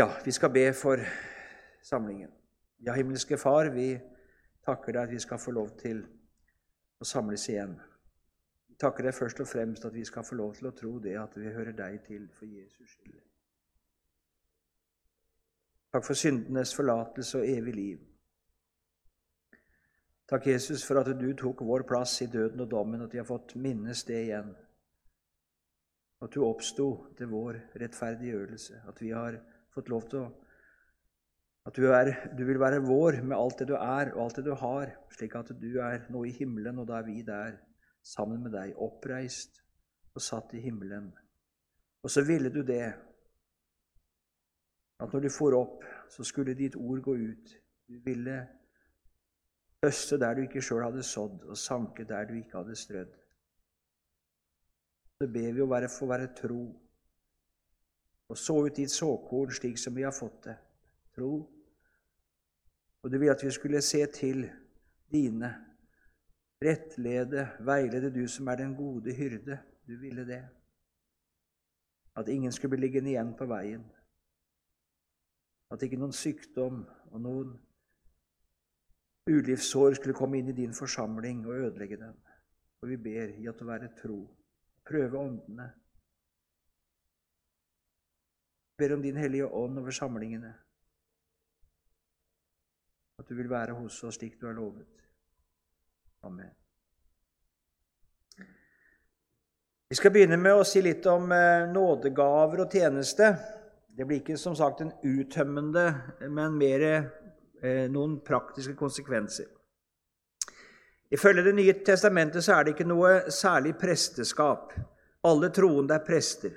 Ja, vi skal be for samlingen. Ja, himmelske Far, vi takker deg at vi skal få lov til å samles igjen. Vi takker deg først og fremst at vi skal få lov til å tro det at vi hører deg til for Jesus skyld. Takk for syndenes forlatelse og evig liv. Takk, Jesus, for at du tok vår plass i døden og dommen, at vi har fått minnes det igjen. At du oppsto til vår rettferdiggjørelse, at vi har fått lov til å At du, er, du vil være vår med alt det du er og alt det du har, slik at du er nå i himmelen, og da er vi der sammen med deg, oppreist og satt i himmelen. Og så ville du det, at når du for opp, så skulle ditt ord gå ut. Du ville høste der du ikke sjøl hadde sådd, og sanke der du ikke hadde strødd. Så ber vi å være, få være tro og så ut i et såkorn slik som vi har fått det. Tro. Og du vil at vi skulle se til dine, rettlede, veilede du som er den gode hyrde. Du ville det. At ingen skulle bli liggende igjen på veien. At ikke noen sykdom og noen ulivssår skulle komme inn i din forsamling og ødelegge den. Og vi ber i at å være tro. Prøve åndene. Vi ber om Din Hellige Ånd over samlingene. At du vil være hos oss slik du har lovet. Amen. Vi skal begynne med å si litt om eh, nådegaver og tjeneste. Det blir ikke som sagt en uttømmende, men mer Eh, noen praktiske konsekvenser. Ifølge Det nye testamentet så er det ikke noe særlig presteskap. Alle troende er prester.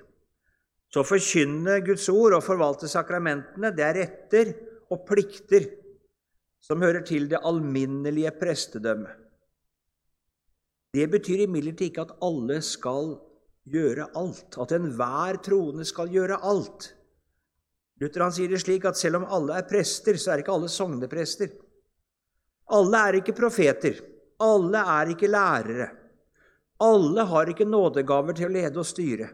Så å forkynne Guds ord og forvalte sakramentene, det er retter og plikter som hører til det alminnelige prestedømmet. Det betyr imidlertid ikke at alle skal gjøre alt, at enhver troende skal gjøre alt. Luther han sier det slik at selv om alle er prester, så er ikke alle sogneprester. Alle er ikke profeter. Alle er ikke lærere. Alle har ikke nådegaver til å lede og styre.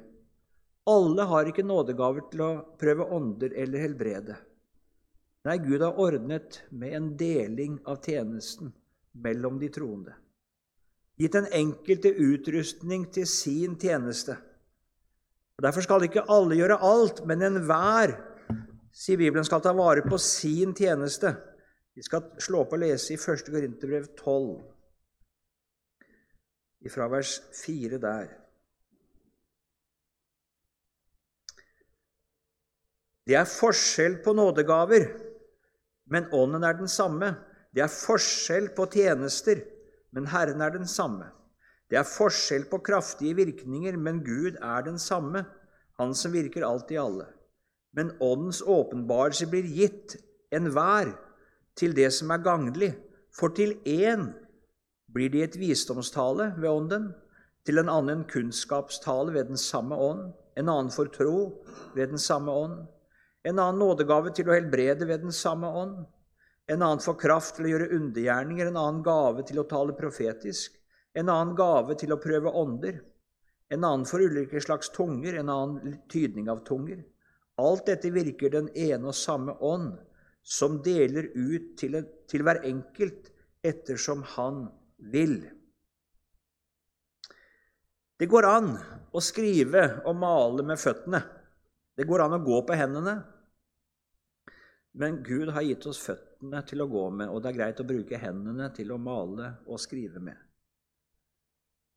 Alle har ikke nådegaver til å prøve ånder eller helbrede. Nei, Gud har ordnet med en deling av tjenesten mellom de troende. Gitt den enkelte utrustning til sin tjeneste. Og Derfor skal ikke alle gjøre alt, men enhver sier Bibelen skal ta vare på sin tjeneste. Vi skal slå opp og lese i 1. Korinterbrev 12, fra vers 4 der. Det er forskjell på nådegaver, men ånden er den samme. Det er forskjell på tjenester, men Herren er den samme. Det er forskjell på kraftige virkninger, men Gud er den samme, Han som virker alt i alle men Åndens åpenbarelse blir gitt enhver til det som er gagnlig. For til én blir det et visdomstale ved Ånden, til en annen kunnskapstale ved den samme ånd, en annen for tro ved den samme ånd, en annen nådegave til å helbrede ved den samme ånd, en annen for kraft til å gjøre undergjerninger, en annen gave til å tale profetisk, en annen gave til å prøve ånder, en annen for ulike slags tunger, en annen tydning av tunger. Alt dette virker den ene og samme ånd, som deler ut til, en, til hver enkelt ettersom han vil. Det går an å skrive og male med føttene. Det går an å gå på hendene. Men Gud har gitt oss føttene til å gå med, og det er greit å bruke hendene til å male og skrive med.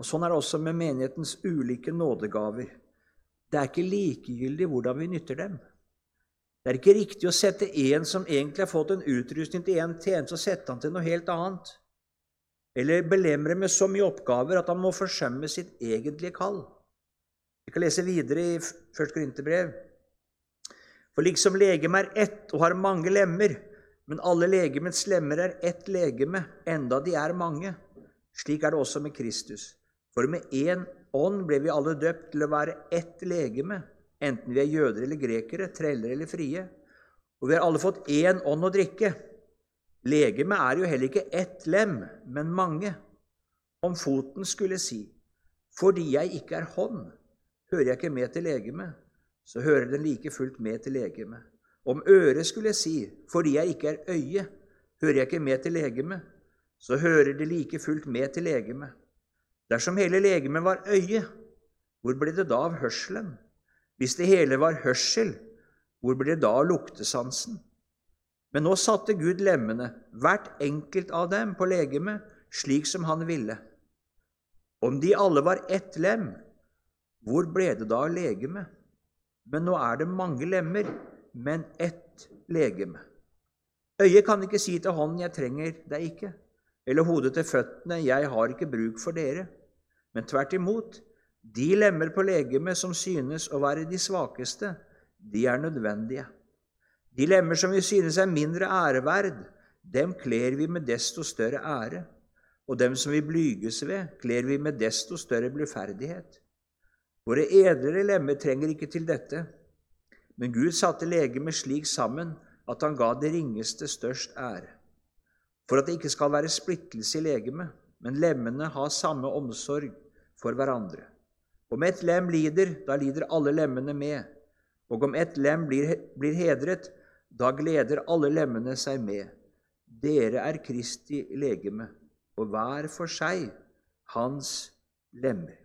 Og Sånn er det også med menighetens ulike nådegaver. Det er ikke likegyldig hvordan vi nytter dem. Det er ikke riktig å sette en som egentlig har fått en utrustning til en tjeneste, og sette han til noe helt annet. Eller belemre med så mye oppgaver at han må forsømme sitt egentlige kall. Vi kan lese videre i Første Korinterbrev. For liksom legeme er ett og har mange lemmer, men alle legemets lemmer er ett legeme, enda de er mange. Slik er det også med Kristus. For med én ånd ble vi alle døpt til å være ett legeme, enten vi er jøder eller grekere, treller eller frie. Og vi har alle fått én ånd å drikke. Legeme er jo heller ikke ett lem, men mange. Om foten skulle si, fordi jeg ikke er hånd, hører jeg ikke med til legeme, så hører den like fullt med til legeme. Om øret skulle jeg si, fordi jeg ikke er øye, hører jeg ikke med til legemet, så hører det like fullt med til legemet. Dersom hele legemet var øye, hvor ble det da av hørselen? Hvis det hele var hørsel, hvor ble det da av luktesansen? Men nå satte Gud lemmene, hvert enkelt av dem, på legemet, slik som han ville. Om de alle var ett lem, hvor ble det da av legemet? Men nå er det mange lemmer, men ett legeme. Øyet kan ikke si til hånden 'jeg trenger deg ikke', eller hodet til føttene 'jeg har ikke bruk for dere'. Men tvert imot, de lemmer på legemet som synes å være de svakeste, de er nødvendige. De lemmer som vi synes er mindre æreverd, dem kler vi med desto større ære. Og dem som vi blyges ved, kler vi med desto større bluferdighet. Våre edlere lemmer trenger ikke til dette, men Gud satte legemet slik sammen at han ga det ringeste størst ære. For at det ikke skal være splittelse i legemet, men lemmene har samme omsorg for hverandre. Om ett lem lider, da lider alle lemmene med. Og om ett lem blir, blir hedret, da gleder alle lemmene seg med. Dere er Kristi legeme, og hver for seg hans lemmer.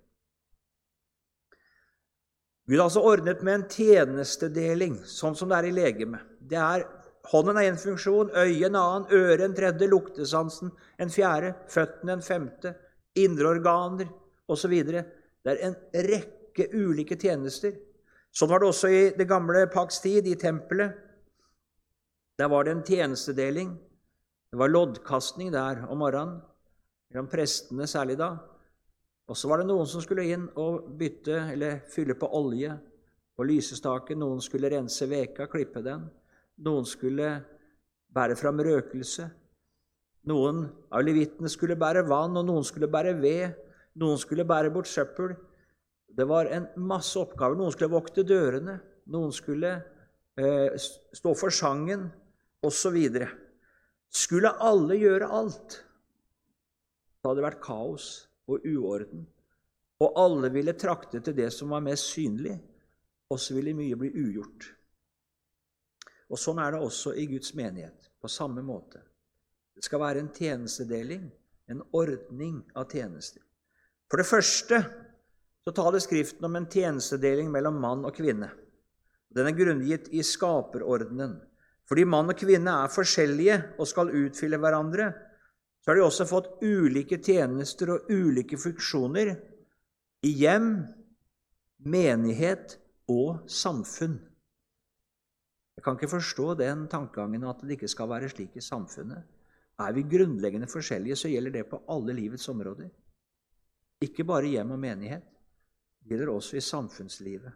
Gud har altså ordnet med en tjenestedeling, sånn som det er i legemet. Det er Hånden er én funksjon, øyet en annen, øret en tredje, luktesansen en fjerde, føttene en femte, indre organer osv. Det er en rekke ulike tjenester. Sånn var det også i det gamle paks tid, i tempelet. Der var det en tjenestedeling. Det var loddkastning der om morgenen, mellom prestene særlig da. Og så var det noen som skulle inn og bytte eller fylle på olje på lysestaken. Noen skulle rense veka, klippe den. Noen skulle bære fram røkelse. Noen av levitene skulle bære vann, og noen skulle bære ved. Noen skulle bære bort søppel. Det var en masse oppgaver. Noen skulle vokte dørene. Noen skulle eh, stå for sangen, osv. Skulle alle gjøre alt, så hadde det vært kaos og uorden. Og alle ville trakte til det som var mest synlig, og så ville mye bli ugjort. Og Sånn er det også i Guds menighet, på samme måte. Det skal være en tjenestedeling, en ordning av tjenester. For det første så taler Skriften om en tjenestedeling mellom mann og kvinne. Den er grunngitt i skaperordenen. Fordi mann og kvinne er forskjellige og skal utfylle hverandre, så har de også fått ulike tjenester og ulike funksjoner i hjem, menighet og samfunn. Jeg kan ikke forstå den tankegangen at det ikke skal være slik i samfunnet. Er vi grunnleggende forskjellige, så gjelder det på alle livets områder. Ikke bare hjem og menighet. Det gjelder også i samfunnslivet.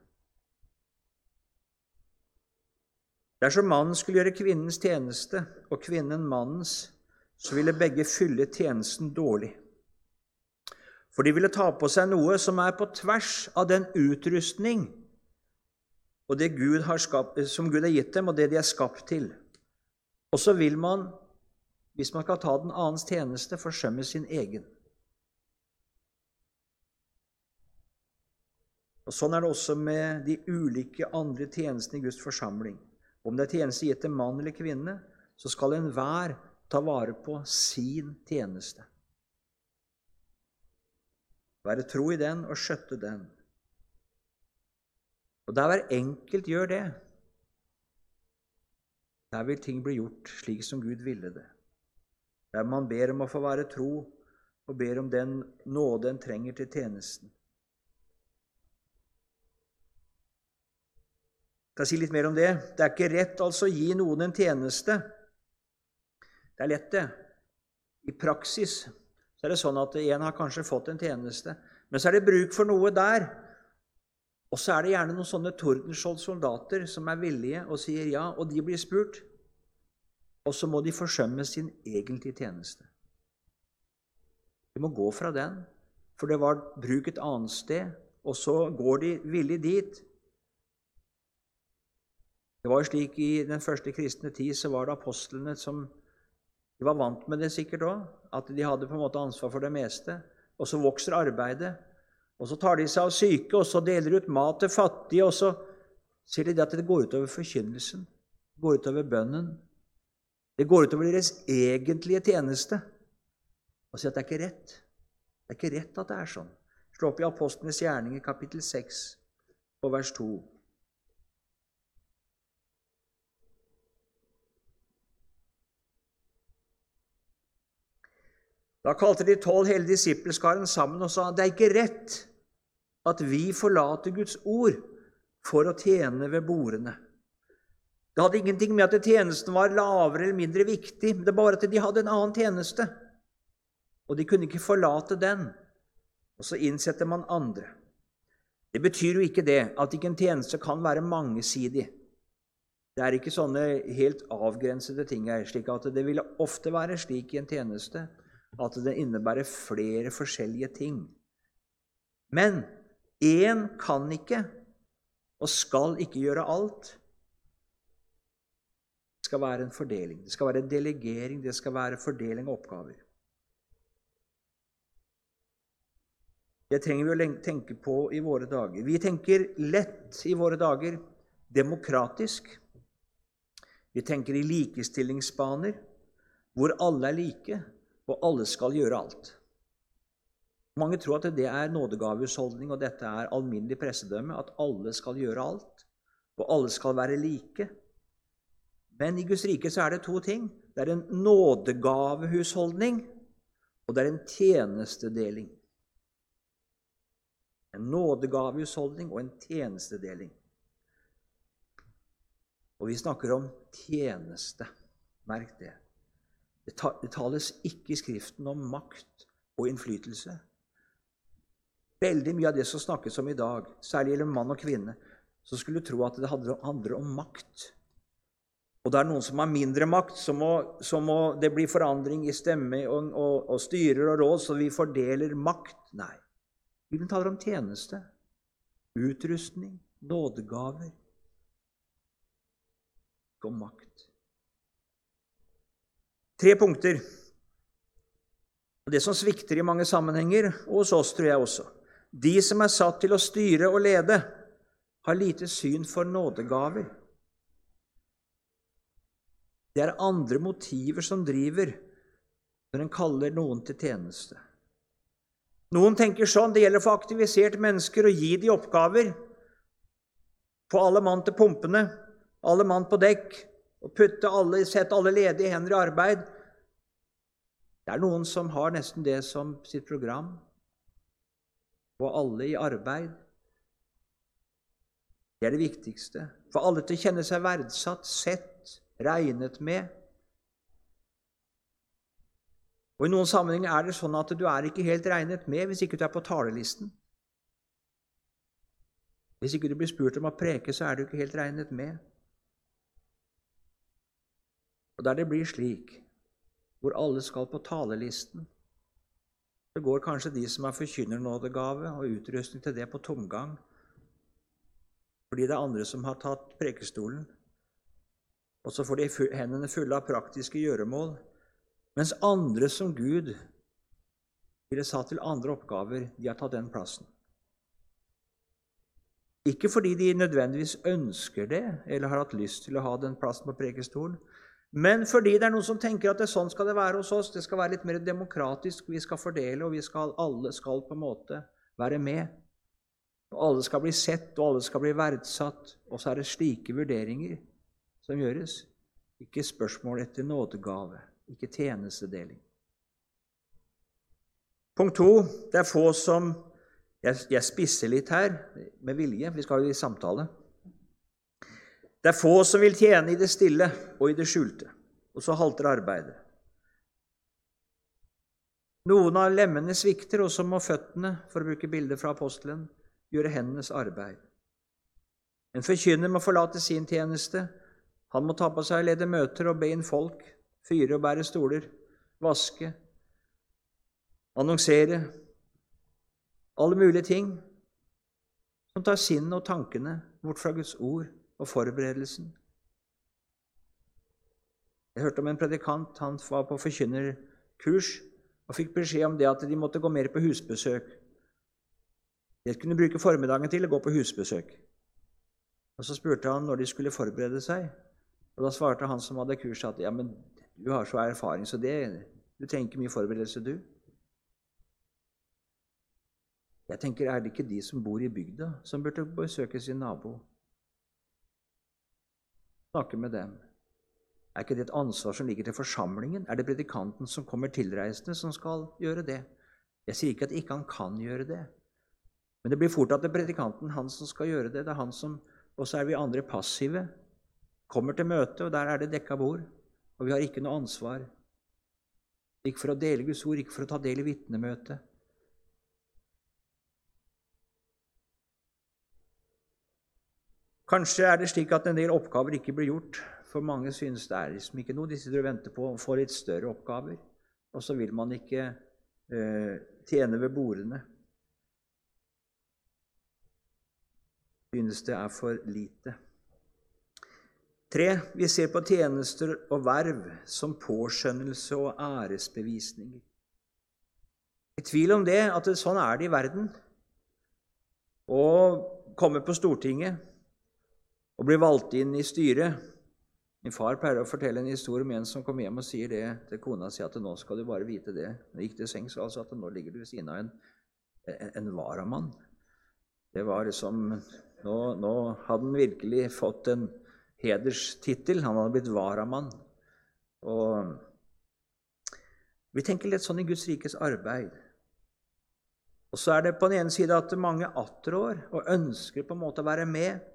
Dersom mannen skulle gjøre kvinnens tjeneste og kvinnen mannens, så ville begge fylle tjenesten dårlig. For de ville ta på seg noe som er på tvers av den utrustning Gud skapt, som Gud har gitt dem, og det de er skapt til. Og så vil man, hvis man skal ta den annens tjeneste, forsømme sin egen. Og Sånn er det også med de ulike andre tjenestene i Guds forsamling. Om det er tjeneste gitt til mann eller kvinne, så skal enhver ta vare på sin tjeneste. Være tro i den og skjøtte den. Og der hver enkelt gjør det, der vil ting bli gjort slik som Gud ville det. Der man ber om å få være tro og ber om den nåde en trenger til tjenesten. Jeg skal si litt mer om det. Det er ikke rett altså å gi noen en tjeneste det er lett, det. I praksis så er det sånn at en har kanskje fått en tjeneste, men så er det bruk for noe der. Og så er det gjerne noen sånne Tordenskjold-soldater som er villige og sier ja, og de blir spurt. Og så må de forsømme sin egentlige tjeneste. De må gå fra den, for det var bruk et annet sted, og så går de villig dit. Det var jo slik I den første kristne tid så var det apostlene som de var vant med det sikkert òg, at de hadde på en måte ansvar for det meste. Og så vokser arbeidet, og så tar de seg av syke, og så deler de ut mat til fattige, og så ser de at det går utover forkynnelsen. Det går utover bønnen. Det går utover deres egentlige tjeneste. Og sier at det er ikke rett. Det er ikke rett at det er sånn. Slå opp i Apostlenes gjerninger, kapittel 6, og vers 2. Da kalte de tolv hele disippelskaren sammen og sa det er ikke rett at vi forlater Guds ord for å tjene ved bordene. Det hadde ingenting med at tjenesten var lavere eller mindre viktig, det var bare at de hadde en annen tjeneste. Og de kunne ikke forlate den. Og så innsetter man andre. Det betyr jo ikke det at ikke en tjeneste kan være mangesidig. Det er ikke sånne helt avgrensede ting her. slik at Det ville ofte være slik i en tjeneste at det innebærer flere forskjellige ting. Men én kan ikke og skal ikke gjøre alt. Det skal være en fordeling, det skal være en delegering, det skal være fordeling av oppgaver. Det trenger vi å tenke på i våre dager. Vi tenker lett i våre dager demokratisk. Vi tenker i likestillingsbaner, hvor alle er like, og alle skal gjøre alt. Mange tror at det er nådegavehusholdning, og dette er alminnelig pressedømme, at alle skal gjøre alt, og alle skal være like. Men i Guds rike så er det to ting. Det er en nådegavehusholdning, og det er en tjenestedeling. En nådegavehusholdning og en tjenestedeling. Og vi snakker om tjeneste. Merk det. Det tales ikke i Skriften om makt og innflytelse. Veldig mye av det som snakkes om i dag, særlig gjelder mann og kvinne, så skulle du tro at det handler om makt. Og det er noen som har mindre makt, så må, så må det bli forandring i stemme og, og, og, styrer og råd, så vi fordeler makt. Nei. Bibelen taler om tjeneste, utrustning, nådegaver. Om makt. Tre punkter. Det som svikter i mange sammenhenger, og hos oss, tror jeg også. De som er satt til å styre og lede, har lite syn for nådegaver. Det er andre motiver som driver når en kaller noen til tjeneste. Noen tenker sånn det gjelder å få aktivisert mennesker og gi de oppgaver. Få alle mann til pumpene, alle mann på dekk, og putte alle, sette alle ledige hender i arbeid. Det er noen som har nesten det som sitt program. Få alle i arbeid. Det er det viktigste. Få alle til å kjenne seg verdsatt, sett, regnet med. Og I noen sammenhenger er det sånn at du er ikke helt regnet med hvis ikke du er på talelisten. Hvis ikke du blir spurt om å preke, så er du ikke helt regnet med. Og der det blir slik, hvor alle skal på talelisten, så går kanskje de som har forkynnernådegave og utrustning til det, på tomgang. Fordi det er andre som har tatt prekestolen. Og så får de hendene fulle av praktiske gjøremål. Mens andre som Gud ville satt til andre oppgaver, de har tatt den plassen. Ikke fordi de nødvendigvis ønsker det eller har hatt lyst til å ha den plassen på prekestolen, men fordi det er noen som tenker at det sånn skal det være hos oss. Det skal være litt mer demokratisk. Vi skal fordele, og vi skal, alle skal på en måte være med. Og alle skal bli sett, og alle skal bli verdsatt. Og så er det slike vurderinger som gjøres. Ikke spørsmål etter nådegave, ikke tjenestedeling. Punkt to det er få som jeg, jeg spisser litt her med vilje, vi skal jo i samtale. Det er få som vil tjene i det stille og i det skjulte, og så halter arbeidet. Noen av lemmene svikter, og så må føttene, for å bruke bildet fra apostelen, gjøre hendenes arbeid. En forkynner må forlate sin tjeneste. Han må ta på seg lede møter og be inn folk, fyre og bære stoler, vaske, annonsere Alle mulige ting som tar sinnet og tankene bort fra Guds ord og forberedelsen. Jeg hørte om en predikant. Han var på forkynnerkurs og fikk beskjed om det at de måtte gå mer på husbesøk. De kunne bruke formiddagen til å gå på husbesøk. Og Så spurte han når de skulle forberede seg. Og Da svarte han som hadde kurs, at ja, men du har så erfaring, så det, du trenger ikke mye forberedelse, du. Jeg tenker, Er det ikke de som bor i bygda, som burde besøke sin nabo? Snakke med dem. Er ikke det et ansvar som ligger til forsamlingen? Er det predikanten som kommer tilreisende, som skal gjøre det? Jeg sier ikke at ikke han kan gjøre det, men det blir fort at det er predikanten han som skal gjøre det. det er han som, Og så er vi andre passive. Kommer til møte, og der er det dekka bord. Og vi har ikke noe ansvar. Ikke for å dele Guds ord, ikke for å ta del i vitnemøtet. Kanskje er det slik at en del oppgaver ikke blir gjort, for mange synes det er liksom ikke noe. De sitter og venter på å få litt større oppgaver, og så vil man ikke eh, tjene ved bordene. Synes det er for lite. Tre, vi ser på tjenester og verv som påskjønnelse og æresbevisninger. I tvil om det, at sånn er det i verden. Å komme på Stortinget og blir valgt inn i styret Min far pleier å fortelle en historie om en som kom hjem og sier det til kona si at nå skal du bare vite det. Når gikk til sengs, altså at nå ligger du ved siden av en, en, en varamann. Det var liksom nå, nå hadde han virkelig fått en hederstittel. Han hadde blitt varamann. Og vi tenker litt sånn i Guds rikes arbeid. Og så er det på den ene side at mange attrår og ønsker på en måte å være med,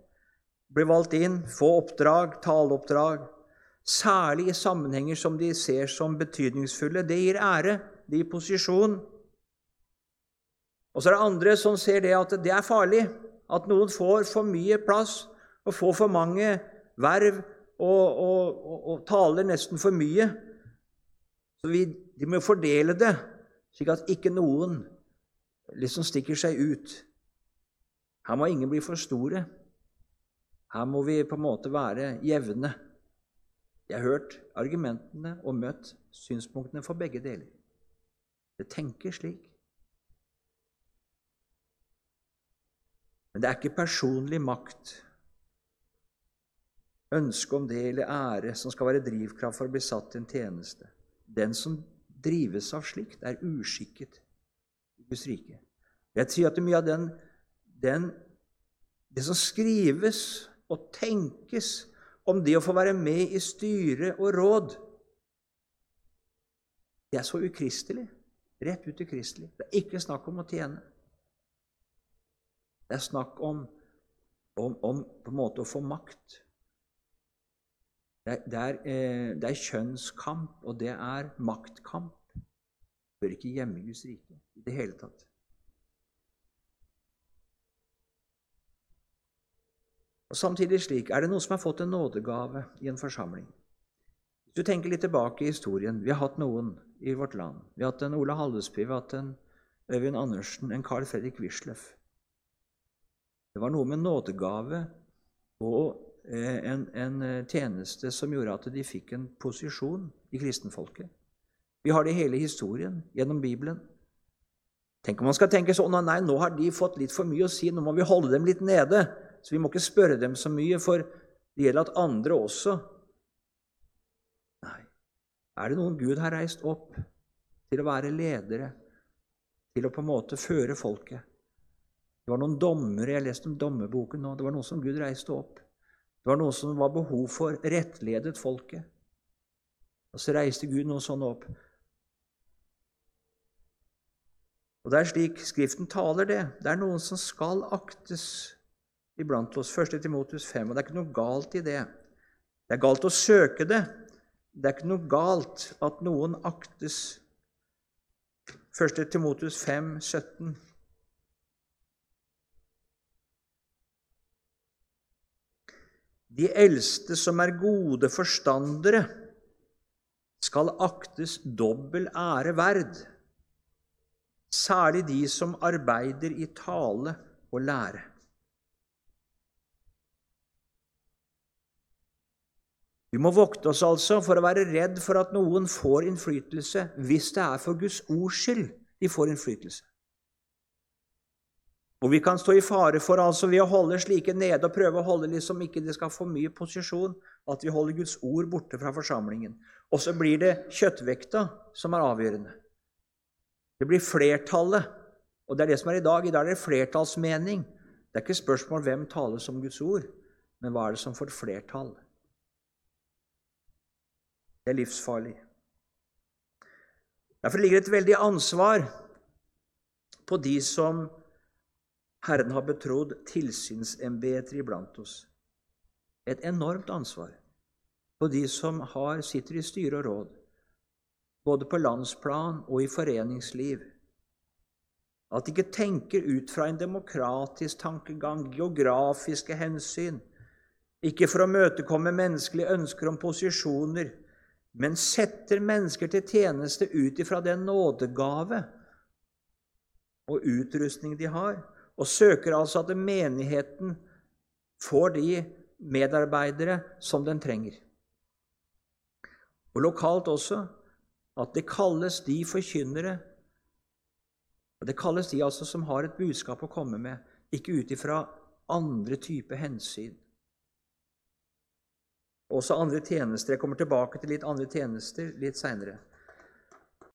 bli valgt inn, få oppdrag, taleoppdrag, særlig i sammenhenger som de ser som betydningsfulle. Det gir ære, det gir posisjon. Og så er det andre som ser det at det er farlig, at noen får for mye plass og får for mange verv og, og, og, og taler nesten for mye. Så vi, de må fordele det, slik at ikke noen liksom stikker seg ut. Her må ingen bli for store. Her må vi på en måte være jevne. Jeg har hørt argumentene og møtt synspunktene for begge deler. Det tenker slik. Men det er ikke personlig makt, ønske om det eller ære som skal være drivkraft for å bli satt til en tjeneste. Den som drives av slikt, er uskikket i Guds rike. Jeg sier at mye av den, den, det som skrives og tenkes om det å få være med i styre og råd, det er så ukristelig. Rett ut ukristelig. Det er ikke snakk om å tjene. Det er snakk om, om, om på en måte å få makt. Det er, det, er, eh, det er, kjønnskamp, og det er maktkamp. Det hører ikke hjemme i Guds rike i det hele tatt. Og Samtidig slik er det noen som har fått en nådegave i en forsamling. Hvis du tenker litt tilbake i historien Vi har hatt noen i vårt land. Vi har hatt en Ola Hallesby, vi har hatt en Øyvind Andersen, en Carl Fredrik Wisløff. Det var noe med nådegave og eh, en, en, eh, tjeneste som gjorde at de fikk en posisjon i kristenfolket. Vi har det i hele historien gjennom Bibelen. Tenk om man skal tenke sånn nei, nå har de fått litt for mye å si, nå må vi holde dem litt nede. Så vi må ikke spørre dem så mye, for det gjelder at andre også Nei. Er det noen Gud har reist opp til å være ledere, til å på en måte føre folket? Det var noen dommere Jeg leste om dommerboken nå. Det var noen som Gud reiste opp. Det var noe som var behov for, rettledet folket. Og så reiste Gud noen sånne opp. Og Det er slik Skriften taler det. Det er noen som skal aktes iblant oss. 1. Timotus 5. Og det er ikke noe galt i det. Det er galt å søke det. Det er ikke noe galt at noen aktes. 1. Timotus 5, 17. De eldste som er gode forstandere, skal aktes dobbel ære verd, særlig de som arbeider i tale og lære. Vi må vokte oss altså for å være redd for at noen får innflytelse hvis det er for Guds ords skyld de får innflytelse. Og vi kan stå i fare for altså ved å holde slike nede og prøve å holde liksom ikke de skal få mye posisjon, at vi holder Guds ord borte fra forsamlingen. Og så blir det kjøttvekta som er avgjørende. Det blir flertallet. Og det er det som er i dag. I dag er det flertallsmening. Det er ikke spørsmål hvem taler som Guds ord, men hva er det som får flertall? Det er livsfarlig. Derfor ligger det et veldig ansvar på de som Herren har betrodd tilsynsembeter iblant oss. Et enormt ansvar på de som har, sitter i styre og råd, både på landsplan og i foreningsliv. At de ikke tenker ut fra en demokratisk tankegang, geografiske hensyn, ikke for å møtekomme menneskelige ønsker om posisjoner, men setter mennesker til tjeneste ut ifra den nådegave og utrustning de har, og søker altså at menigheten får de medarbeidere som den trenger. Og lokalt også at det kalles de forkynnere og Det kalles de altså som har et budskap å komme med, ikke ut ifra andre typer hensyn. Også andre tjenester. Jeg kommer tilbake til litt andre tjenester litt seinere.